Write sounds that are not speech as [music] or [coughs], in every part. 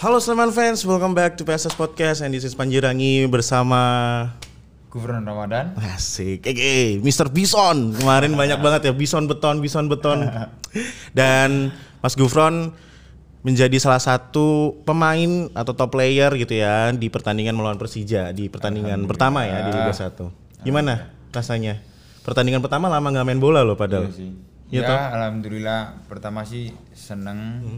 Halo Sleman fans, welcome back to PSS Podcast and this is Panjirangi bersama Gubernur Ramadan. Asik, Ege, Mr. Bison. Kemarin banyak [laughs] banget ya Bison beton, Bison beton. Dan Mas Gufron menjadi salah satu pemain atau top player gitu ya di pertandingan melawan Persija di pertandingan pertama ya di Liga 1. Gimana rasanya? Pertandingan pertama lama nggak main bola loh padahal. Iya sih. Iya ya, toh? alhamdulillah pertama sih seneng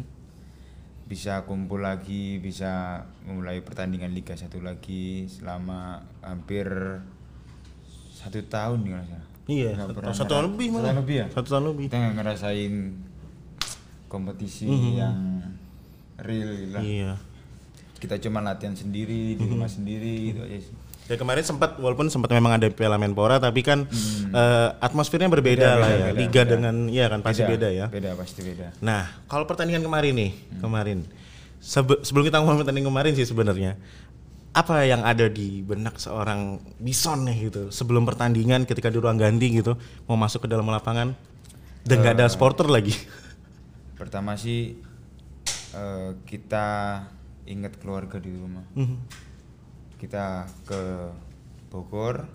bisa kumpul lagi, bisa memulai pertandingan Liga 1 lagi selama hampir satu tahun nih rasa. Iya, satu, satu tahun lebih Satu malah. tahun lebih ya? Satu tahun lebih. Kita nggak ngerasain kompetisi yang real lah. Iya. Kita cuma latihan sendiri di rumah sendiri gitu aja sih. Ya kemarin sempat walaupun sempat memang ada Piala Menpora tapi kan eh, atmosfernya berbeda Hmm. Beda, lah beda, ya. beda, Liga beda. dengan ya kan pasti beda, ya. Beda pasti beda. Nah, kalau pertandingan kemarin nih, kemarin sebe- sebelum kita ngomong pertandingan kemarin sih sebenarnya apa yang ada di benak seorang Bison nih gitu sebelum pertandingan ketika di ruang ganti gitu mau masuk ke dalam lapangan dan nggak ada supporter lagi. Pertama sih eh, kita ingat keluarga di rumah. Kita ke Bogor,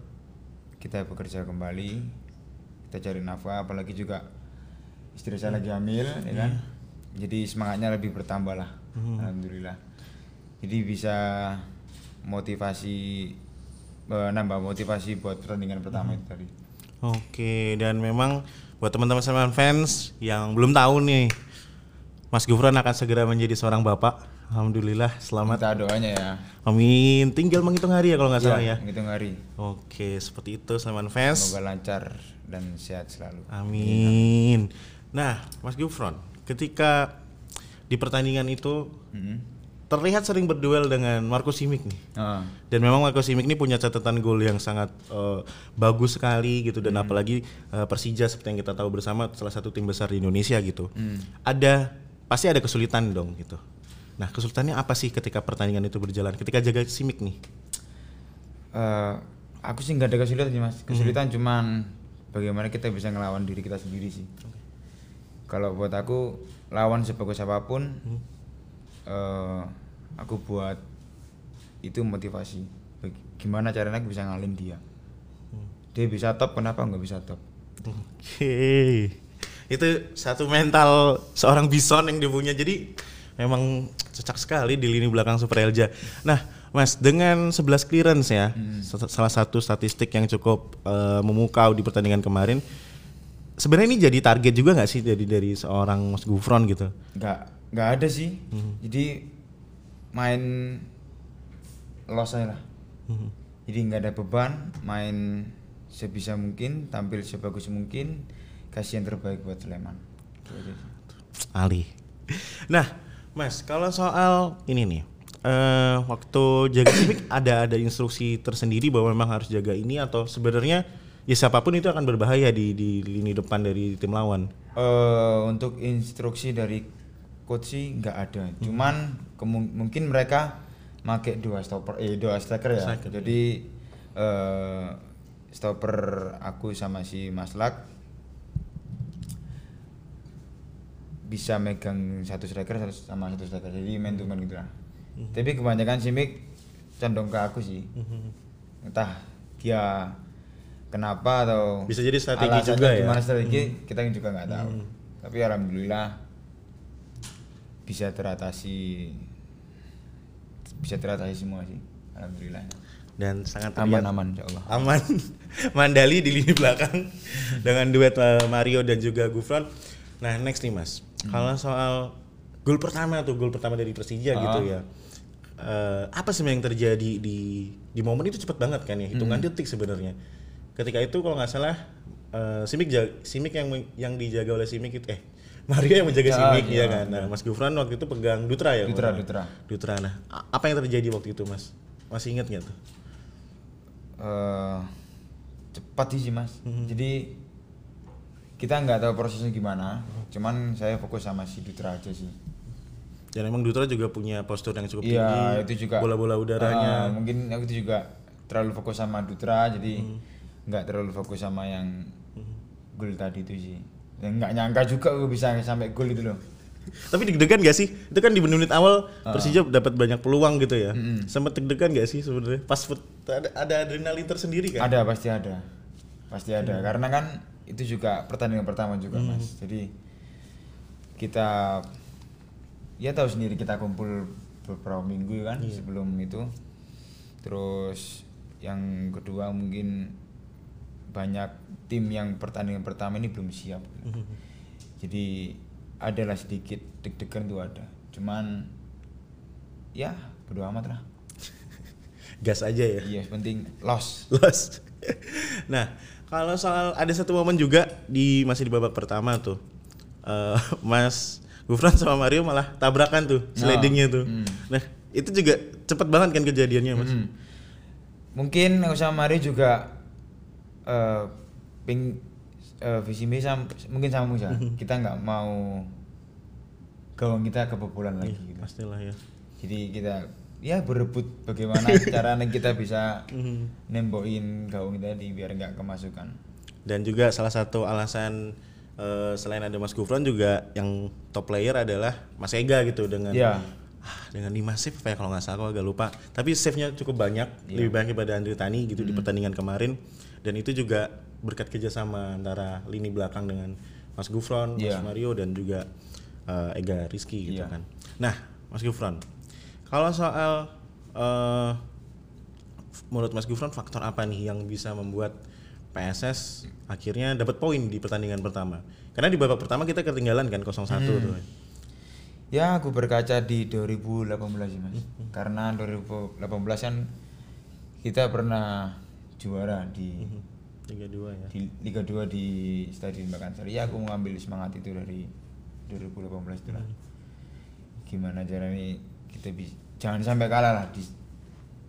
kita bekerja kembali, kita cari nafkah, apalagi juga istri saya lagi hamil, ya kan. Jadi semangatnya lebih bertambah lah, alhamdulillah. Jadi bisa motivasi, eh, nambah motivasi buat pertandingan pertama itu tadi. Oke, dan memang buat teman-teman fans yang belum tahu nih, Mas Gufron akan segera menjadi seorang bapak. Alhamdulillah, selamat. Minta doanya ya. Amin. Tinggal menghitung hari ya kalau nggak salah ya. Hitung hari. Oke, seperti itu Sleman fans. Semoga lancar dan sehat selalu. Amin. Nah, Mas Gufron, ketika di pertandingan itu Mm-mm. terlihat sering berduel dengan Marco Simic nih. Ah, Dan memang Marco Simic ini punya catatan gol yang sangat eh, bagus sekali gitu dan apalagi eh, Persija seperti yang kita tahu bersama salah satu tim besar di Indonesia gitu. Ada pasti ada kesulitan dong gitu. Nah, kesulitannya apa sih ketika pertandingan itu berjalan? Ketika jaga Simic nih. eh, aku sih nggak ada kesulitan sih mas. Kesulitan cuman bagaimana kita bisa ngelawan diri kita sendiri sih. Kalau buat aku lawan sebagus apa pun, eh, aku buat itu motivasi. Gimana caranya aku bisa ngalin dia? Dia bisa top, kenapa nggak bisa top? Oke. Itu satu mental seorang bison yang dia punya. Jadi memang cocok sekali di lini belakang Super Elja. Nah, Mas, dengan 11 clearance ya, sa- salah satu statistik yang cukup eh, memukau di pertandingan kemarin. Sebenarnya ini jadi target juga nggak sih dari dari seorang Mas Gufron gitu? nggak nggak ada sih jadi main los aja lah jadi nggak ada beban main sebisa mungkin tampil sebagus mungkin kasih yang terbaik buat Sleman Gitu. Ali. Nah, Mas, kalau soal ini nih, eh waktu jaga [coughs] sipik ada ada instruksi tersendiri bahwa memang harus jaga ini atau sebenarnya ya siapa pun itu akan berbahaya di di lini depan dari tim lawan. Eh, untuk instruksi dari coach sih nggak ada cuman kemu- mungkin mereka make dua stopper eh dua striker ya Striker, jadi eh, stopper aku sama si Maslak bisa megang satu striker satu sama satu striker. Jadi main to man gitu lah. Tapi kebanyakan si Mik condong ke aku sih. Entah dia kenapa atau Bisa jadi strategi juga ya? gimana strategi kita juga nggak tahu. Tapi alhamdulillah bisa teratasi bisa teratasi semua sih. Alhamdulillah. Dan sangat aman terlihat aman insya Allah. aman. [laughs] Mandali di lini belakang [laughs] dengan duet eh, Mario dan juga Gufron. Nah, next nih Mas. Kalau soal gol pertama tuh, gol pertama dari Persija gitu ya. Eh, apa sih yang terjadi di di momen itu cepet banget kan ya, hitungan detik sebenarnya. Ketika itu kalau nggak salah eh, Simic ja- Simic yang yang dijaga oleh Simic itu eh [laughs] Mario yang menjaga Ya, Simic iya, ya kan. Nah, Mas Gufron waktu itu pegang Dutra ya. Dutra, nggak Dutra. Dutra. Nah, apa yang terjadi waktu itu Mas? Masih ingat nggak tuh? Eh, cepat sih mas Mhm. jadi kita nggak tahu prosesnya gimana cuman saya fokus sama si Dutra aja sih Dan emang Dutra juga punya postur yang cukup iya tinggi. itu juga bola-bola udaranya. Eh, mungkin aku itu juga terlalu fokus sama Dutra jadi nggak terlalu fokus sama yang gol tadi itu sih dan nggak nyangka juga gue bisa sampai gol itu loh Tapi deg-degan gak sih? Itu kan di menit awal Persija dapat banyak peluang gitu ya. Sempat deg-degan gak sih sebenarnya? Pas ada, ada adrenalin tersendiri kan? Ada pasti ada. Pasti ada karena kan itu juga pertandingan pertama juga, Mas. Jadi kita ya tahu sendiri kita kumpul beberapa minggu kan sebelum itu. Terus yang kedua mungkin banyak tim yang pertandingan pertama ini belum siap. [laughs] Jadi adalah sedikit deg-degan tuh ada. Cuman ya bodo amat lah. [laughs] Gas aja ya. Iya, yang penting loss. Los. [laughs] nah, kalau soal ada satu momen juga di masih di babak pertama tuh. eh, [laughs] Mas Gufran sama Mario malah tabrakan tuh slidingnya tuh. Hmm. Nah, itu juga cepet banget kan kejadiannya, Mas. Mm. Mungkin aku sama Mario juga eh ping eh, visi misi sam- mungkin sama Musa. kita nggak mau gawang kita kebobolan lagi gitu. Pastilah ya. Jadi kita ya berebut bagaimana [laughs] caranya kita bisa nembokin gawang kita di biar nggak kemasukan. Dan juga salah satu alasan eh, selain ada Mas Gufran juga yang top player adalah Mas Ega gitu dengan Iya. ah, dengan 5 save apa ya kalau nggak salah aku agak lupa. Tapi save-nya cukup banyak, lebih banyak daripada Andri Tani gitu di pertandingan kemarin. Dan itu juga berkat kerjasama antara lini belakang dengan Mas Gufron, Mas Iya. Mario dan juga eh, Ega Rizky gitu Iya. kan. Nah, Mas Gufron, kalau soal eh, menurut Mas Gufron faktor apa nih yang bisa membuat PSS akhirnya dapat poin di pertandingan pertama? Karena di babak pertama kita ketinggalan kan 0-1 tuh. Ya aku berkaca di 2018 sih mas. Karena 2018 kan kita pernah juara di 3-2 ya. di Liga 2 di Stadion Pakansari ya aku mengambil semangat itu dari 2018 itu lah gimana caranya kita bisa jangan sampai kalah lah di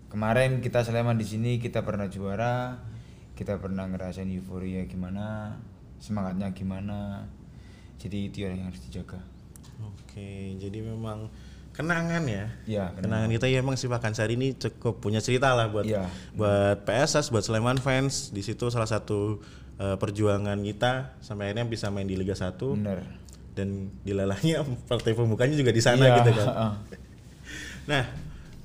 kemarin kita Sleman di sini kita pernah juara kita pernah ngerasain euforia gimana semangatnya gimana jadi itu yang harus dijaga Oke, jadi memang kenangan ya. ya Kenangan kita ya emang si Pakansari ini cukup punya cerita lah buat Iya. buat PSS, buat Sleman fans. Di situ salah satu eh, perjuangan kita sampai akhirnya bisa main di Liga 1 bener dan dilalahnya partai pembukanya juga di sana Iya, gitu kan. [laughs] Nah,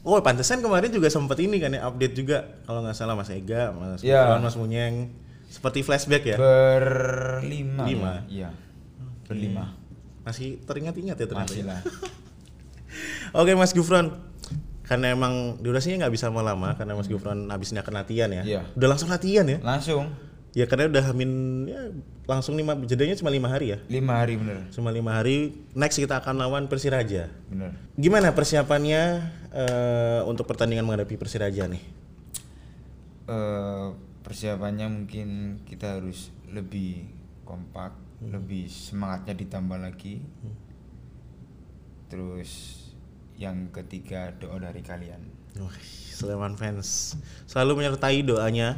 oh pantesan kemarin juga sempat ini kan ya update juga kalau nggak salah Mas Ega, Mas. Gufron, Mas Munyeng seperti flashback ya. berlima Lima. ya. iya berlima Masih teringat-ingat ya ternyata. masih ya? lah [laughs] Oke Mas Gufron, karena emang durasinya nggak bisa lama karena Mas Gufron habisnya akan latihan ya. Iya. Udah langsung latihan ya? langsung Ya karena udah hamin ya langsung lima jedanya cuma lima hari ya. lima hari bener Cuma lima hari. Next kita akan lawan Persiraja. bener Gimana persiapannya eh, untuk pertandingan menghadapi Persiraja nih? eh persiapannya mungkin kita harus lebih kompak, lebih semangatnya ditambah lagi. Terus yang ketiga doa dari kalian. Wah, Sleman fans selalu menyertai doanya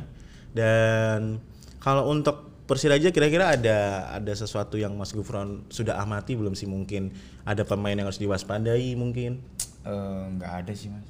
dan kalau untuk Persiraja kira-kira ada ada sesuatu yang Mas Gufron sudah amati belum sih mungkin ada pemain yang harus diwaspadai mungkin Eh, nggak ada sih mas.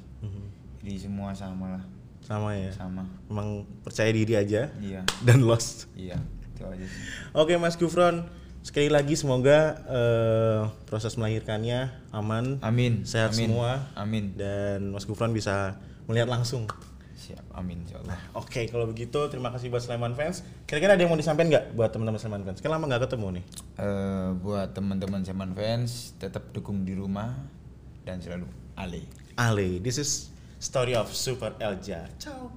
Jadi semua sama lah, sama ya sama. memang percaya diri aja Iya, [laughs] dan lost iya itu aja sih. oke Mas Gufron sekali lagi semoga eh, proses melahirkannya aman Amin. sehat amin. semua Amin. dan Mas Gufron bisa melihat langsung Siap. Amin insyaallah. Oke, kalau begitu terima kasih buat Sleman fans. Kira-kira ada yang mau disampaikan nggak buat teman-teman Sleman fans? Kan lama nggak ketemu nih. Eh, buat teman-teman Seman fans tetap dukung di rumah dan selalu ale. Ale, this is story of Super Elja. Ciao.